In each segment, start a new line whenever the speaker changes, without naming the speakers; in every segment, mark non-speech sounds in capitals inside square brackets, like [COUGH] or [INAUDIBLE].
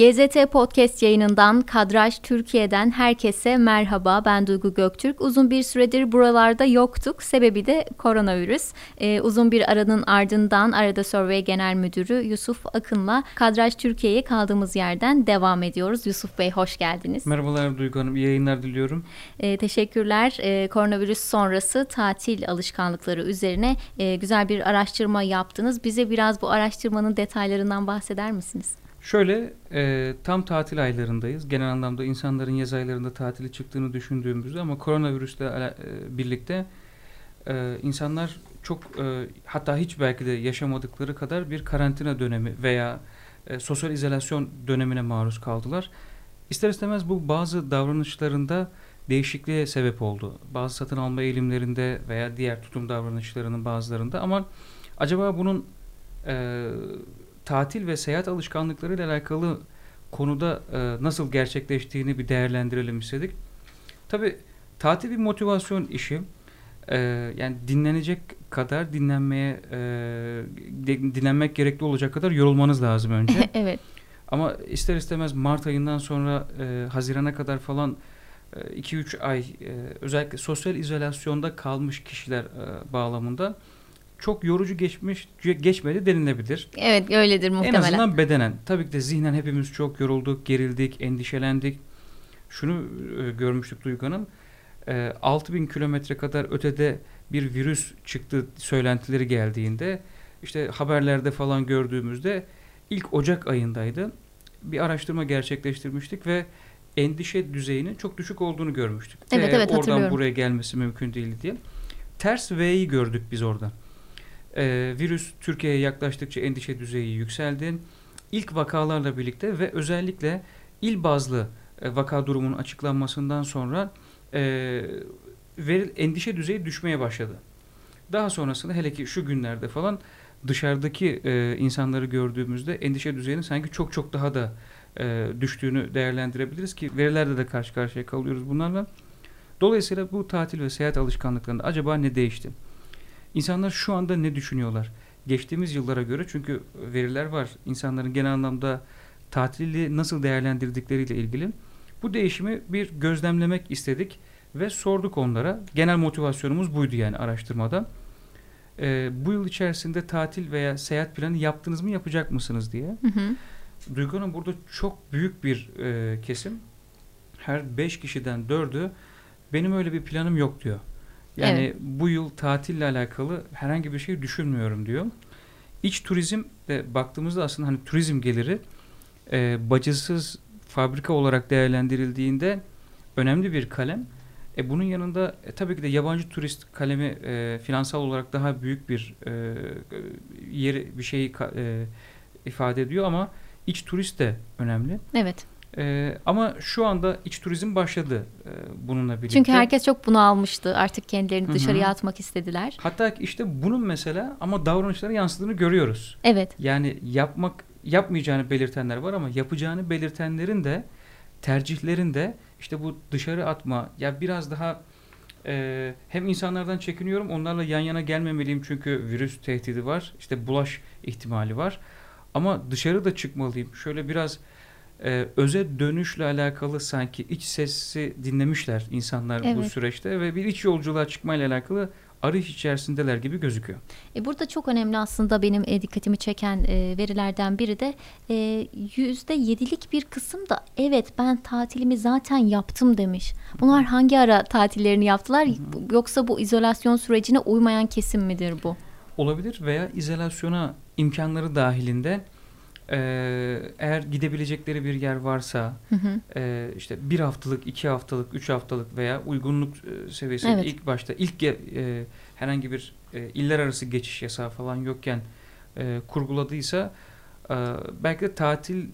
GZT Podcast yayınından Kadraj Türkiye'den herkese merhaba. Ben Duygu Göktürk. Uzun bir süredir buralarda yoktuk. Sebebi de koronavirüs. Ee, uzun bir aranın ardından Arada Survey Genel Müdürü Yusuf Akın'la Kadraj Türkiye'ye kaldığımız yerden devam ediyoruz. Yusuf Bey hoş geldiniz.
Merhabalar Duygu Hanım. İyi yayınlar diliyorum.
Ee, teşekkürler. Ee, koronavirüs sonrası tatil alışkanlıkları üzerine e, güzel bir araştırma yaptınız. Bize biraz bu araştırmanın detaylarından bahseder misiniz?
Şöyle e, tam tatil aylarındayız. Genel anlamda insanların yaz aylarında tatili çıktığını düşündüğümüzde ama koronavirüsle e, birlikte e, insanlar çok e, hatta hiç belki de yaşamadıkları kadar bir karantina dönemi veya e, sosyal izolasyon dönemine maruz kaldılar. İster istemez bu bazı davranışlarında değişikliğe sebep oldu. Bazı satın alma eğilimlerinde veya diğer tutum davranışlarının bazılarında ama acaba bunun e, tatil ve seyahat alışkanlıkları ile alakalı konuda e, nasıl gerçekleştiğini bir değerlendirelim istedik. Tabi tatil bir motivasyon işi. E, yani dinlenecek kadar dinlenmeye e, dinlenmek gerekli olacak kadar yorulmanız lazım önce. [LAUGHS]
evet.
Ama ister istemez Mart ayından sonra e, Haziran'a kadar falan 2-3 e, ay e, özellikle sosyal izolasyonda kalmış kişiler e, bağlamında çok yorucu geçmiş geçmedi denilebilir.
Evet öyledir muhtemelen.
En azından bedenen. Tabii ki de zihnen hepimiz çok yorulduk, gerildik, endişelendik. Şunu e, görmüştük Duygu Hanım. E, 6000 kilometre kadar ötede bir virüs çıktı söylentileri geldiğinde işte haberlerde falan gördüğümüzde ilk Ocak ayındaydı. Bir araştırma gerçekleştirmiştik ve endişe düzeyinin çok düşük olduğunu görmüştük.
Evet,
ee,
evet,
oradan buraya gelmesi mümkün değil diye. Ters V'yi gördük biz orada. E, virüs Türkiye'ye yaklaştıkça endişe düzeyi yükseldi. İlk vakalarla birlikte ve özellikle il bazlı e, vaka durumunun açıklanmasından sonra e, veril, endişe düzeyi düşmeye başladı. Daha sonrasında hele ki şu günlerde falan dışarıdaki e, insanları gördüğümüzde endişe düzeyinin sanki çok çok daha da e, düştüğünü değerlendirebiliriz ki verilerde de karşı karşıya kalıyoruz bunlarla. Dolayısıyla bu tatil ve seyahat alışkanlıklarında acaba ne değişti? İnsanlar şu anda ne düşünüyorlar? Geçtiğimiz yıllara göre çünkü veriler var. İnsanların genel anlamda tatili nasıl değerlendirdikleriyle ilgili. Bu değişimi bir gözlemlemek istedik ve sorduk onlara. Genel motivasyonumuz buydu yani araştırmada. Ee, bu yıl içerisinde tatil veya seyahat planı yaptınız mı yapacak mısınız diye. Hı hı. Duygu Hanım burada çok büyük bir e, kesim. Her beş kişiden dördü benim öyle bir planım yok diyor. Yani evet. bu yıl tatille alakalı herhangi bir şey düşünmüyorum diyor. İç turizm de baktığımızda aslında hani turizm geliri e, bacısız fabrika olarak değerlendirildiğinde önemli bir kalem. E bunun yanında e, tabii ki de yabancı turist kalemi e, finansal olarak daha büyük bir e, yeri bir şeyi e, ifade ediyor ama iç turist de önemli.
Evet.
Ee, ama şu anda iç turizm başladı e, bununla birlikte.
Çünkü herkes çok bunu almıştı. Artık kendilerini Hı-hı. dışarıya atmak istediler.
Hatta işte bunun mesela ama davranışlara yansıdığını görüyoruz.
Evet.
Yani yapmak yapmayacağını belirtenler var ama yapacağını belirtenlerin de tercihlerinde işte bu dışarı atma ya biraz daha e, hem insanlardan çekiniyorum onlarla yan yana gelmemeliyim çünkü virüs tehdidi var işte bulaş ihtimali var ama dışarı da çıkmalıyım şöyle biraz e, öze dönüşle alakalı sanki iç sesi dinlemişler insanlar evet. bu süreçte ve bir iç yolculuğa çıkmayla alakalı arayış içerisindeler gibi gözüküyor.
E burada çok önemli aslında benim e, dikkatimi çeken e, verilerden biri de e, yüzde yedilik bir kısım da evet ben tatilimi zaten yaptım demiş. Bunlar hangi ara tatillerini yaptılar Hı-hı. yoksa bu izolasyon sürecine uymayan kesim midir bu?
Olabilir veya izolasyona imkanları dahilinde eğer gidebilecekleri bir yer varsa hı hı. E, işte bir haftalık, iki haftalık, üç haftalık veya uygunluk e, seviyesi evet. ilk başta ilk e, herhangi bir e, iller arası geçiş yasağı falan yokken e, kurguladıysa e, belki de tatil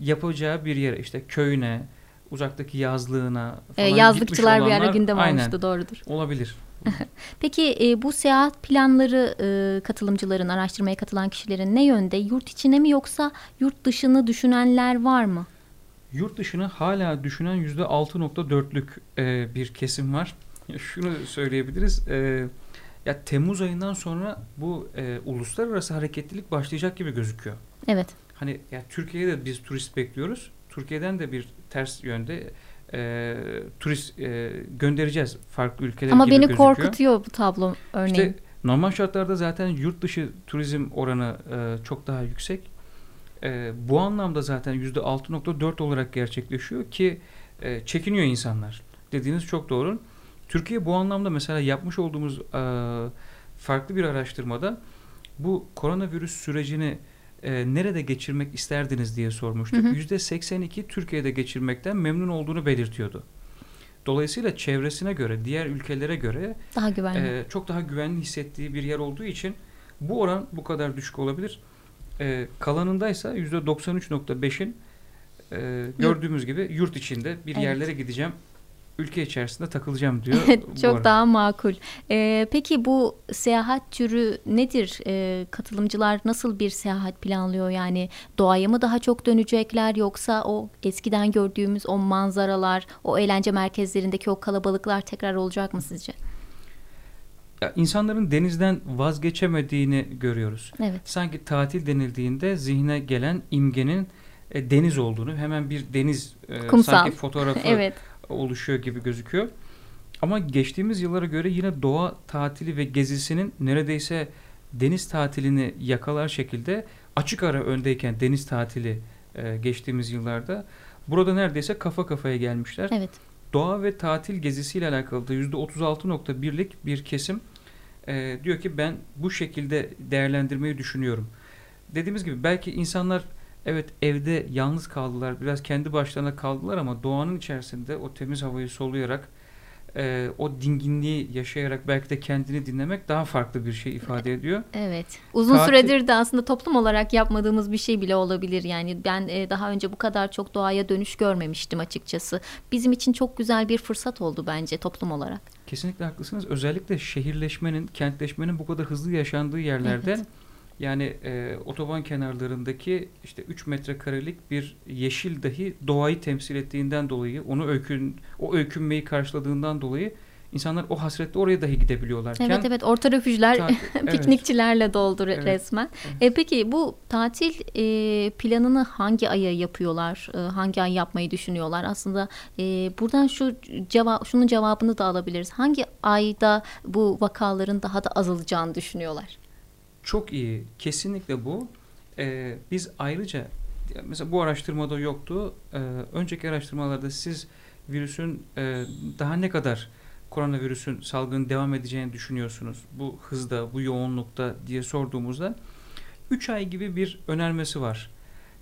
yapacağı bir yere işte köyüne, uzaktaki yazlığına
e, falan e, yazlıkçılar bir ara gündem olmuştu doğrudur.
Olabilir. [LAUGHS]
Peki e, bu seyahat planları e, katılımcıların, araştırmaya katılan kişilerin ne yönde? Yurt içine mi yoksa yurt dışını düşünenler var mı?
Yurt dışını hala düşünen yüzde 6.4'lük e, bir kesim var. [LAUGHS] Şunu söyleyebiliriz. E, ya Temmuz ayından sonra bu e, uluslararası hareketlilik başlayacak gibi gözüküyor.
Evet.
hani ya Türkiye'ye de biz turist bekliyoruz. Türkiye'den de bir ters yönde e, turist e, göndereceğiz farklı ülkelere
Ama beni
gözüküyor.
korkutuyor bu tablo örneğin.
İşte normal şartlarda zaten yurt dışı turizm oranı e, çok daha yüksek. E, bu anlamda zaten %6.4 olarak gerçekleşiyor ki e, çekiniyor insanlar. Dediğiniz çok doğru. Türkiye bu anlamda mesela yapmış olduğumuz e, farklı bir araştırmada bu koronavirüs sürecini e, nerede geçirmek isterdiniz diye sormuştuk.
Hı hı.
%82 Türkiye'de geçirmekten memnun olduğunu belirtiyordu. Dolayısıyla çevresine göre, diğer ülkelere göre
Daha güvenli.
e, çok daha güvenli hissettiği bir yer olduğu için bu oran bu kadar düşük olabilir. E, kalanındaysa %93.5'in e, gördüğümüz gibi yurt içinde bir
Evet.
yerlere gideceğim, ülke içerisinde takılacağım diyor. [LAUGHS]
Çok daha makul. Ee, peki bu seyahat türü nedir? Ee, katılımcılar nasıl bir seyahat planlıyor? Yani doğaya mı daha çok dönecekler yoksa o eskiden gördüğümüz o manzaralar, o eğlence merkezlerindeki o kalabalıklar tekrar olacak mı sizce?
Ya, insanların denizden vazgeçemediğini görüyoruz.
Evet.
Sanki tatil denildiğinde zihne gelen imgenin e, deniz olduğunu, hemen bir deniz e,
Kumsal.
sanki fotoğrafı [LAUGHS]
Evet.
Oluşuyor gibi gözüküyor. Ama geçtiğimiz yıllara göre yine doğa tatili ve gezisinin neredeyse deniz tatilini yakalar şekilde açık ara öndeyken deniz tatili e, geçtiğimiz yıllarda burada neredeyse kafa kafaya gelmişler.
Evet.
Doğa ve tatil gezisiyle alakalı da %36.1'lik bir kesim e, diyor ki ben bu şekilde değerlendirmeyi düşünüyorum. Dediğimiz gibi belki insanlar evet evde yalnız kaldılar, biraz kendi başlarına kaldılar ama doğanın içerisinde o temiz havayı soluyarak e, o dinginliği yaşayarak belki de kendini dinlemek daha farklı bir şey ifade ediyor.
Evet. Uzun
Tatil-
süredir de aslında toplum olarak yapmadığımız bir şey bile olabilir. Yani ben e, daha önce bu kadar çok doğaya dönüş görmemiştim açıkçası. Bizim için çok güzel bir fırsat oldu bence toplum olarak.
Kesinlikle haklısınız. Özellikle şehirleşmenin, kentleşmenin bu kadar hızlı yaşandığı yerlerde
Evet.
Yani e, otoban kenarlarındaki işte 3 metrekarelik bir yeşil dahi doğayı temsil ettiğinden dolayı, onu öykün, o öykünmeyi karşıladığından dolayı insanlar o hasretle oraya dahi gidebiliyorlarken
Evet evet orta refüjler
ta- [LAUGHS] evet.
piknikçilerle doldu re-
Evet.
resmen.
Evet.
E, peki bu tatil e, planını hangi aya yapıyorlar? E, hangi ay yapmayı düşünüyorlar? Aslında e, buradan şu cevap şunun cevabını da alabiliriz. Hangi ayda bu vakaların daha da azalacağını düşünüyorlar?
Çok iyi. Kesinlikle bu. Ee, biz ayrıca mesela bu araştırmada yoktu. Ee, önceki araştırmalarda siz virüsün e, daha ne kadar koronavirüsün salgının devam edeceğini düşünüyorsunuz? Bu hızda, bu yoğunlukta diye sorduğumuzda 3 ay gibi bir önermesi var.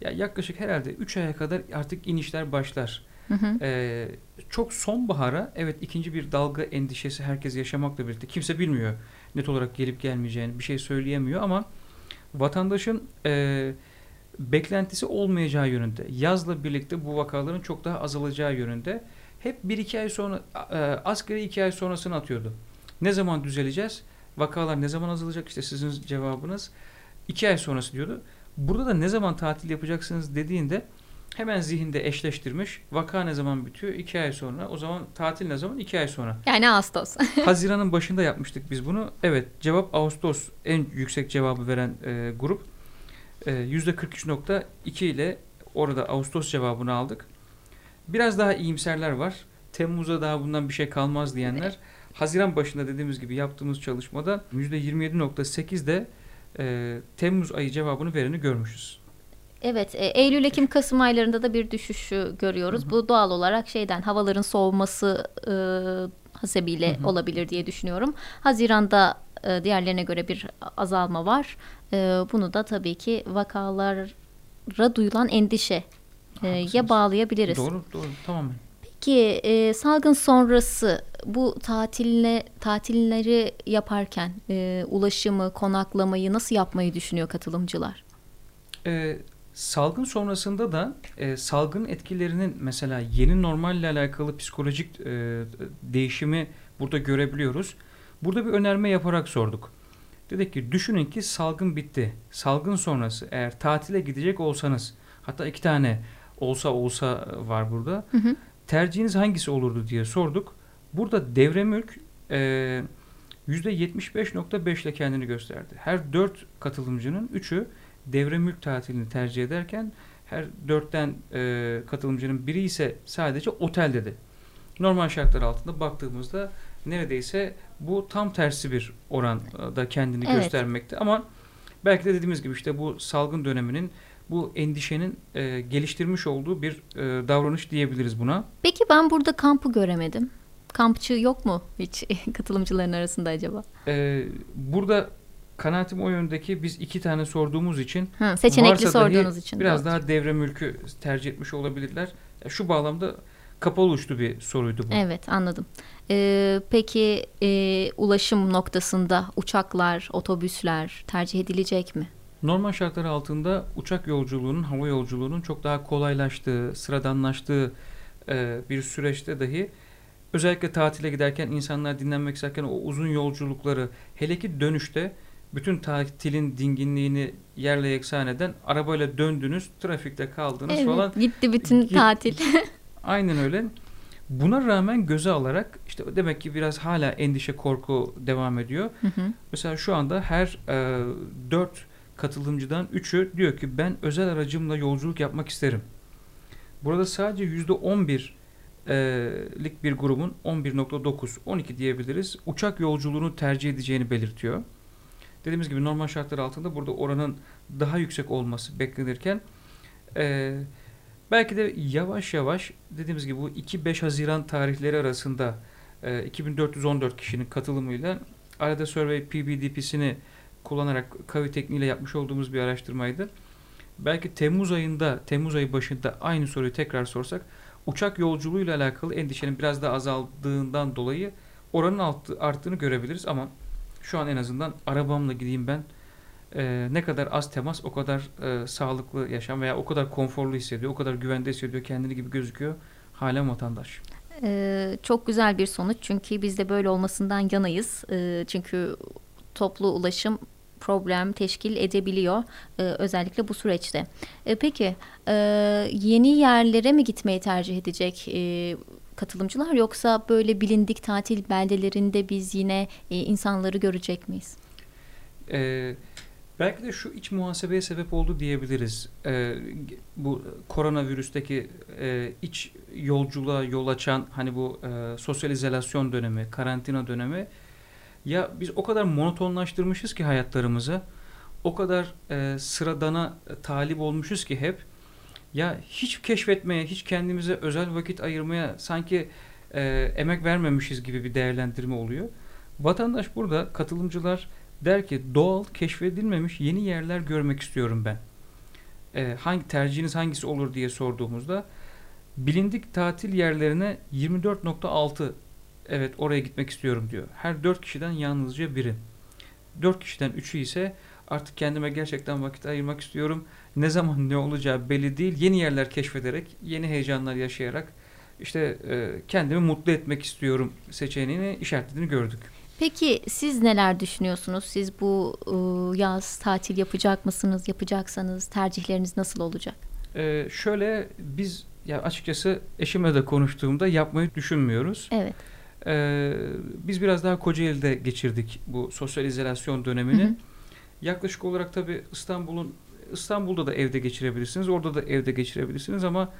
Ya yaklaşık herhalde 3 aya kadar artık inişler başlar.
Hı hı.
Ee, çok sonbahara evet ikinci bir dalga endişesi herkes yaşamakla birlikte kimse bilmiyor net olarak gelip gelmeyeceğini bir şey söyleyemiyor ama vatandaşın e, beklentisi olmayacağı yönünde yazla birlikte bu vakaların çok daha azalacağı yönünde hep bir iki ay sonra e, asgari iki ay sonrasını atıyordu. Ne zaman düzeleceğiz? Vakalar ne zaman azalacak? İşte sizin cevabınız iki ay sonrası diyordu. Burada da ne zaman tatil yapacaksınız dediğinde hemen zihinde eşleştirmiş. Vaka ne zaman bitiyor? İki ay sonra. O zaman tatil ne zaman? İki ay sonra.
Yani Ağustos. [LAUGHS]
Haziran'ın başında yapmıştık biz bunu. Evet cevap Ağustos en yüksek cevabı veren e, grup. E, %43.2 ile orada Ağustos cevabını aldık. Biraz daha iyimserler var. Temmuz'a daha bundan bir şey kalmaz diyenler. Haziran başında dediğimiz gibi yaptığımız çalışmada %27.8 de e, Temmuz ayı cevabını vereni görmüşüz.
Evet, e, Eylül, Ekim, Kasım aylarında da bir düşüşü görüyoruz.
Hı hı.
Bu doğal olarak şeyden havaların soğuması e, hasebiyle
Hı hı.
olabilir diye düşünüyorum. Haziran'da e, diğerlerine göre bir azalma var. E, bunu da tabii ki vakalara duyulan endişe e, ya bağlayabiliriz.
Doğru, doğru. Tamamen.
Peki e, salgın sonrası bu tatille tatilleri yaparken e, ulaşımı, konaklamayı nasıl yapmayı düşünüyor katılımcılar?
Ee, salgın sonrasında da e, salgın etkilerinin mesela yeni normalle alakalı psikolojik e, değişimi burada görebiliyoruz. Burada bir önerme yaparak sorduk. Dedik ki düşünün ki salgın bitti. Salgın sonrası eğer tatile gidecek olsanız hatta iki tane olsa olsa var burada.
Hı hı.
Tercihiniz hangisi olurdu diye sorduk. Burada devre mülk e, %75.5 ile kendini gösterdi. Her 4 katılımcının 3'ü devre mülk tatilini tercih ederken her dörtten e, katılımcının biri ise sadece otel dedi. Normal şartlar altında baktığımızda neredeyse bu tam tersi bir oranda kendini
Evet.
göstermekte. Ama belki de dediğimiz gibi işte bu salgın döneminin bu endişenin e, geliştirmiş olduğu bir e, davranış diyebiliriz buna.
Peki ben burada kampı göremedim. Kampçı yok mu hiç [LAUGHS] katılımcıların arasında acaba?
E, burada kanaatim o yöndeki biz iki tane sorduğumuz için
Ha, seçenekli sorduğunuz için.
biraz
Doğru.
daha devre mülkü tercih etmiş olabilirler. Şu bağlamda kapalı uçlu bir soruydu bu.
Evet anladım. Ee, peki e, ulaşım noktasında uçaklar, otobüsler tercih edilecek mi?
Normal şartlar altında uçak yolculuğunun, hava yolculuğunun çok daha kolaylaştığı, sıradanlaştığı e, bir süreçte dahi özellikle tatile giderken insanlar dinlenmek isterken o uzun yolculukları hele ki dönüşte bütün tatilin dinginliğini yerle yeksan eden arabayla döndünüz, trafikte kaldınız
Evet,
falan.
gitti bütün
Git-
tatil. [LAUGHS]
Aynen öyle. Buna rağmen göze alarak işte demek ki biraz hala endişe korku devam ediyor.
Hı hı.
Mesela şu anda her e, 4 katılımcıdan 3'ü diyor ki ben özel aracımla yolculuk yapmak isterim. Burada sadece %11 e, lik bir grubun 11.9 12 diyebiliriz uçak yolculuğunu tercih edeceğini belirtiyor. Dediğimiz gibi normal şartlar altında burada oranın daha yüksek olması beklenirken e, belki de yavaş yavaş dediğimiz gibi bu 2-5 Haziran tarihleri arasında e, 2414 kişinin katılımıyla Arada Survey PBDP'sini kullanarak kavi tekniğiyle yapmış olduğumuz bir araştırmaydı. Belki Temmuz ayında, Temmuz ayı başında aynı soruyu tekrar sorsak uçak yolculuğuyla alakalı endişenin biraz daha azaldığından dolayı oranın arttığını görebiliriz ama şu an en azından arabamla gideyim ben e, ne kadar az temas o kadar e, sağlıklı yaşam veya o kadar konforlu hissediyor, o kadar güvende hissediyor kendini gibi gözüküyor halen vatandaş.
Ee, çok güzel bir sonuç çünkü biz de böyle olmasından yanayız. Ee, çünkü toplu ulaşım problem teşkil edebiliyor ee, özellikle bu süreçte. Ee, peki e, yeni yerlere mi gitmeyi tercih edecek e, katılımcılar yoksa böyle bilindik tatil beldelerinde biz yine e, insanları görecek miyiz?
Ee, belki de şu iç muhasebeye sebep oldu diyebiliriz. Ee, bu koronavirüsteki e, iç yolculuğa yol açan hani bu e, sosyal izolasyon dönemi, karantina dönemi ya biz o kadar monotonlaştırmışız ki hayatlarımızı, o kadar e, sıradana talip olmuşuz ki hep ya hiç keşfetmeye, hiç kendimize özel vakit ayırmaya sanki e, emek vermemişiz gibi bir değerlendirme oluyor. Vatandaş burada katılımcılar der ki doğal keşfedilmemiş yeni yerler görmek istiyorum ben. Ee, hangi tercihiniz hangisi olur diye sorduğumuzda bilindik tatil yerlerine 24.6 evet oraya gitmek istiyorum diyor. Her 4 kişiden yalnızca biri. 4 kişiden 3'ü ise artık kendime gerçekten vakit ayırmak istiyorum. Ne zaman ne olacağı belli değil. Yeni yerler keşfederek, yeni heyecanlar yaşayarak işte e, kendimi mutlu etmek istiyorum seçeneğini işaretlediğini gördük.
Peki siz neler düşünüyorsunuz? Siz bu e, yaz tatil yapacak mısınız? Yapacaksanız tercihleriniz nasıl olacak?
Ee, şöyle biz ya açıkçası eşimle de konuştuğumda yapmayı düşünmüyoruz.
Evet.
Ee, biz biraz daha Kocaeli'de geçirdik bu sosyal izolasyon dönemini.
Hı hı.
Yaklaşık olarak tabii İstanbul'un İstanbul'da da evde geçirebilirsiniz, orada da evde geçirebilirsiniz ama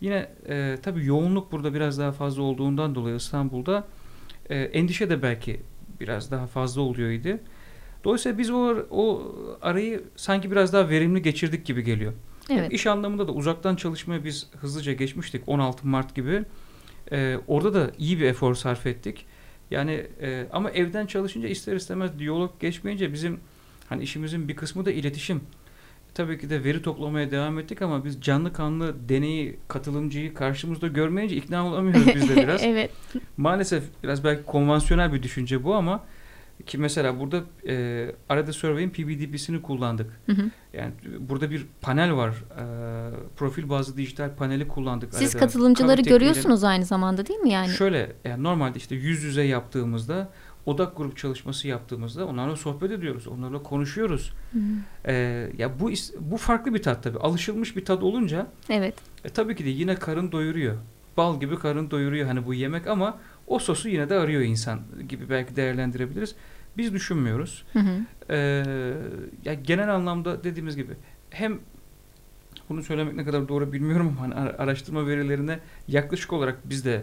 yine e, tabii yoğunluk burada biraz daha fazla olduğundan dolayı İstanbul'da e, endişe de belki biraz daha fazla oluyordu. Dolayısıyla biz o, o arayı sanki biraz daha verimli geçirdik gibi geliyor.
Evet.
İş anlamında da uzaktan çalışmaya biz hızlıca geçmiştik 16 Mart gibi. Ee, orada da iyi bir efor sarf ettik. Yani e, ama evden çalışınca ister istemez diyalog geçmeyince bizim hani işimizin bir kısmı da iletişim. Tabii ki de veri toplamaya devam ettik ama biz canlı kanlı deneyi, katılımcıyı karşımızda görmeyince ikna olamıyoruz biz de [LAUGHS] biraz.
evet.
Maalesef biraz belki konvansiyonel bir düşünce bu ama ki mesela burada e, arada Survey'in PBDP'sini kullandık.
Hı hı.
Yani burada bir panel var. E, profil bazlı dijital paneli kullandık.
Siz
arada.
katılımcıları
Kahve
görüyorsunuz aynı zamanda değil mi yani?
Şöyle yani normalde işte yüz yüze yaptığımızda odak grup çalışması yaptığımızda onlarla sohbet ediyoruz. Onlarla konuşuyoruz.
Hı hı.
E, ya bu bu farklı bir tat tabii. Alışılmış bir tat olunca
Evet.
e, tabii ki de yine karın doyuruyor. Bal gibi karın doyuruyor hani bu yemek ama o sosu yine de arıyor insan gibi belki değerlendirebiliriz. Biz düşünmüyoruz. Hı hı. Ee, ya genel anlamda dediğimiz gibi hem bunu söylemek ne kadar doğru bilmiyorum ama hani araştırma verilerine yaklaşık olarak biz de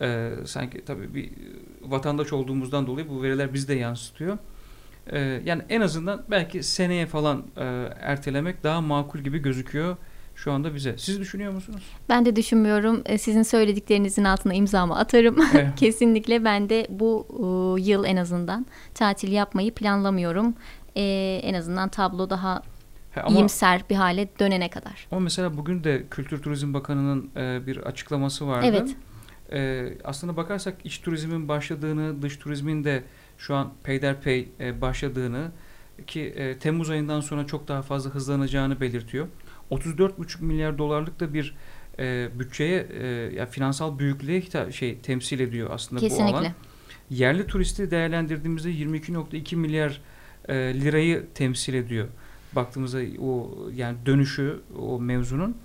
e, sanki tabii bir vatandaş olduğumuzdan dolayı bu veriler bizde yansıtıyor. E, yani en azından belki seneye falan e, ertelemek daha makul gibi gözüküyor şu anda bize. Siz düşünüyor musunuz?
Ben de düşünmüyorum. E, sizin söylediklerinizin altına imzamı atarım. [LAUGHS] Evet. Kesinlikle ben de bu e, yıl en azından tatil yapmayı planlamıyorum. E, en azından tablo daha He, ama, iyimser bir hale dönene kadar.
Ama mesela bugün de Kültür Turizm Bakanı'nın e, bir açıklaması vardı. Evet. E, aslında bakarsak iç turizmin başladığını, dış turizmin de şu an peyderpey e, başladığını ki e, Temmuz ayından sonra çok daha fazla hızlanacağını belirtiyor. 34,5 milyar dolarlık da bir e, bütçeye e, ya finansal büyüklüğe hita, şey temsil ediyor aslında Kesinlikle. bu alan. Yerli turisti değerlendirdiğimizde 22.2 milyar e, lirayı temsil ediyor. Baktığımızda o yani dönüşü o mevzunun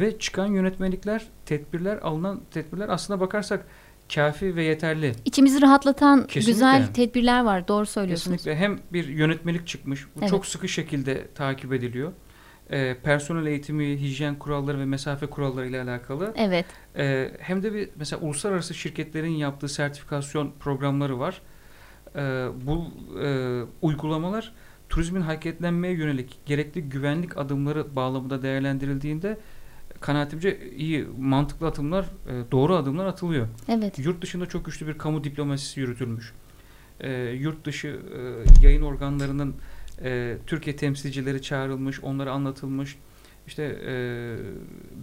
ve çıkan yönetmelikler, tedbirler, alınan tedbirler aslına bakarsak kafi ve yeterli.
İçimizi rahatlatan Kesinlikle. güzel tedbirler var. Doğru söylüyorsunuz.
Kesinlikle. Hem bir yönetmelik çıkmış. Bu evet. çok sıkı şekilde takip ediliyor. Ee, personel eğitimi, hijyen kuralları ve mesafe kuralları ile alakalı.
Evet.
Ee, hem de bir mesela uluslararası şirketlerin yaptığı sertifikasyon programları var. Ee, bu e, uygulamalar turizmin hareketlenmeye yönelik gerekli güvenlik adımları bağlamında değerlendirildiğinde kanaatimce iyi mantıklı adımlar, e, doğru adımlar atılıyor.
Evet.
Yurt dışında çok güçlü bir kamu diplomasisi yürütülmüş. E, yurt dışı e, yayın organlarının e, Türkiye temsilcileri çağrılmış, onlara anlatılmış. İşte e,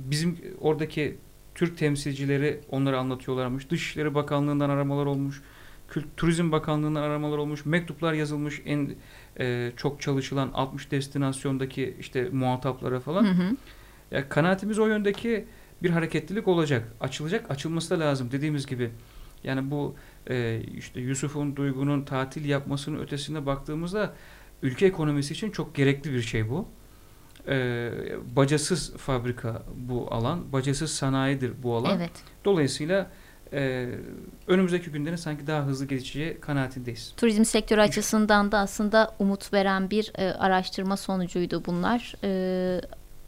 bizim oradaki Türk temsilcileri onlara anlatıyorlarmış. Dışişleri Bakanlığı'ndan aramalar olmuş. Kült Turizm Bakanlığı'ndan aramalar olmuş. Mektuplar yazılmış en e, çok çalışılan 60 destinasyondaki işte muhataplara falan. Hı hı. Yani kanaatimiz o yöndeki bir hareketlilik olacak. Açılacak, açılması da lazım dediğimiz gibi. Yani bu e, işte Yusuf'un, Duygu'nun tatil yapmasının ötesine baktığımızda ülke ekonomisi için çok gerekli bir şey bu. E, bacasız fabrika bu alan, bacasız sanayidir bu alan. Evet. Dolayısıyla e, önümüzdeki günlerin sanki daha hızlı geçeceği kanaatindeyiz.
Turizm sektörü açısından da aslında umut veren bir e, araştırma sonucuydu bunlar. E,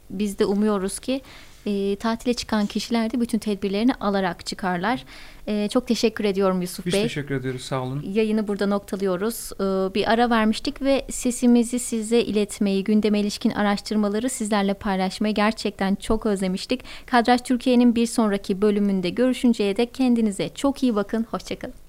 biz de umuyoruz ki e, tatile çıkan kişiler de bütün tedbirlerini alarak çıkarlar. E, çok teşekkür ediyorum Yusuf
Biz
Bey.
Biz teşekkür ediyoruz sağ olun.
Yayını burada noktalıyoruz. E, bir ara vermiştik ve sesimizi size iletmeyi, gündeme ilişkin araştırmaları sizlerle paylaşmayı gerçekten çok özlemiştik. Kadraj Türkiye'nin bir sonraki bölümünde görüşünceye dek kendinize çok iyi bakın. Hoşçakalın.